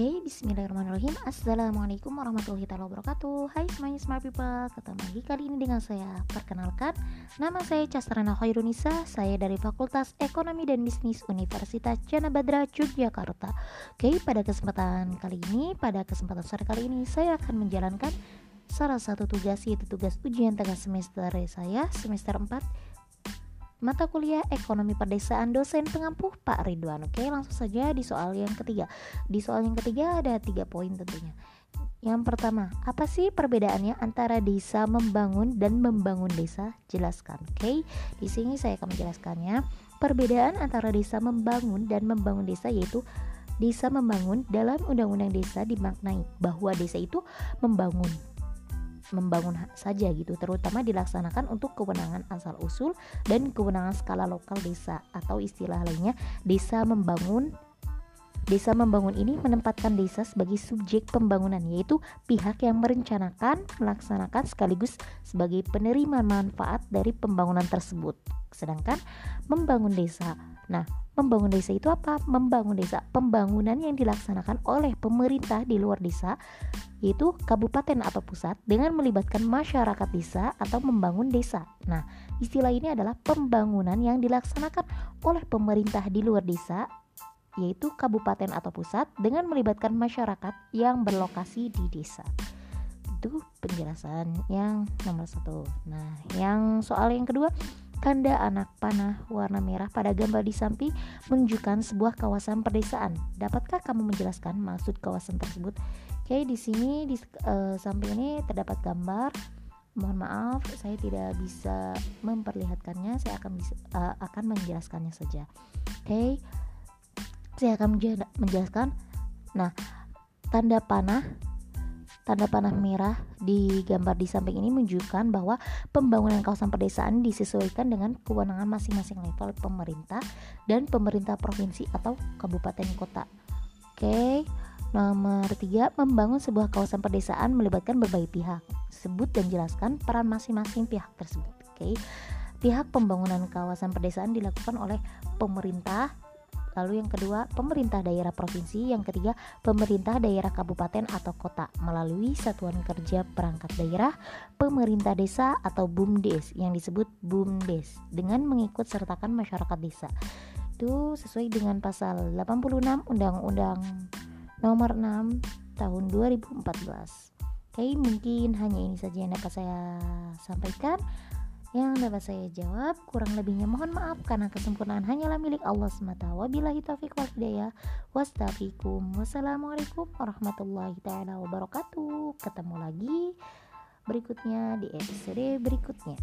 Oke, okay, bismillahirrahmanirrahim. Assalamualaikum warahmatullahi wabarakatuh. Hai semuanya smart people. Ketemu lagi kali ini dengan saya. Perkenalkan, nama saya Castrana Khairunisa. Saya dari Fakultas Ekonomi dan Bisnis Universitas Jana Badra, Yogyakarta. Oke, okay, pada kesempatan kali ini Pada kesempatan sore kali ini Saya akan menjalankan salah satu tugas Yaitu tugas ujian tengah semester saya Semester 4 mata kuliah ekonomi perdesaan dosen pengampuh Pak Ridwan. Oke, langsung saja di soal yang ketiga. Di soal yang ketiga ada tiga poin tentunya. Yang pertama, apa sih perbedaannya antara desa membangun dan membangun desa? Jelaskan. Oke, di sini saya akan menjelaskannya. Perbedaan antara desa membangun dan membangun desa yaitu desa membangun dalam undang-undang desa dimaknai bahwa desa itu membangun membangun saja gitu terutama dilaksanakan untuk kewenangan asal usul dan kewenangan skala lokal desa atau istilah lainnya desa membangun Desa membangun ini menempatkan desa sebagai subjek pembangunan yaitu pihak yang merencanakan, melaksanakan sekaligus sebagai penerima manfaat dari pembangunan tersebut. Sedangkan membangun desa. Nah, membangun desa itu apa? Membangun desa, pembangunan yang dilaksanakan oleh pemerintah di luar desa yaitu kabupaten atau pusat dengan melibatkan masyarakat desa atau membangun desa. Nah, istilah ini adalah pembangunan yang dilaksanakan oleh pemerintah di luar desa yaitu kabupaten atau pusat dengan melibatkan masyarakat yang berlokasi di desa. Itu penjelasan yang nomor satu. Nah, yang soal yang kedua, tanda anak panah warna merah pada gambar di samping menunjukkan sebuah kawasan perdesaan. Dapatkah kamu menjelaskan maksud kawasan tersebut? Oke, di sini di uh, samping ini terdapat gambar. Mohon maaf, saya tidak bisa memperlihatkannya. Saya akan bisa, uh, akan menjelaskannya saja. Oke, saya akan menjelaskan. Nah, tanda panah Tanda panah merah di gambar di samping ini menunjukkan bahwa pembangunan kawasan pedesaan disesuaikan dengan kewenangan masing-masing level pemerintah dan pemerintah provinsi atau kabupaten kota. Oke, nomor tiga membangun sebuah kawasan pedesaan melibatkan berbagai pihak. Sebut dan jelaskan peran masing-masing pihak tersebut. Oke, pihak pembangunan kawasan pedesaan dilakukan oleh pemerintah, Lalu yang kedua, pemerintah daerah provinsi. Yang ketiga, pemerintah daerah kabupaten atau kota melalui satuan kerja perangkat daerah, pemerintah desa atau BUMDes yang disebut BUMDes dengan mengikut sertakan masyarakat desa. Itu sesuai dengan pasal 86 Undang-Undang Nomor 6 tahun 2014. Oke, mungkin hanya ini saja yang dapat saya sampaikan yang dapat saya jawab kurang lebihnya mohon maaf karena kesempurnaan hanyalah milik Allah semata. Wabillahi taufiq wal hidayah. Wastafikum wassalamualaikum warahmatullahi taala wabarakatuh. Ketemu lagi berikutnya di episode berikutnya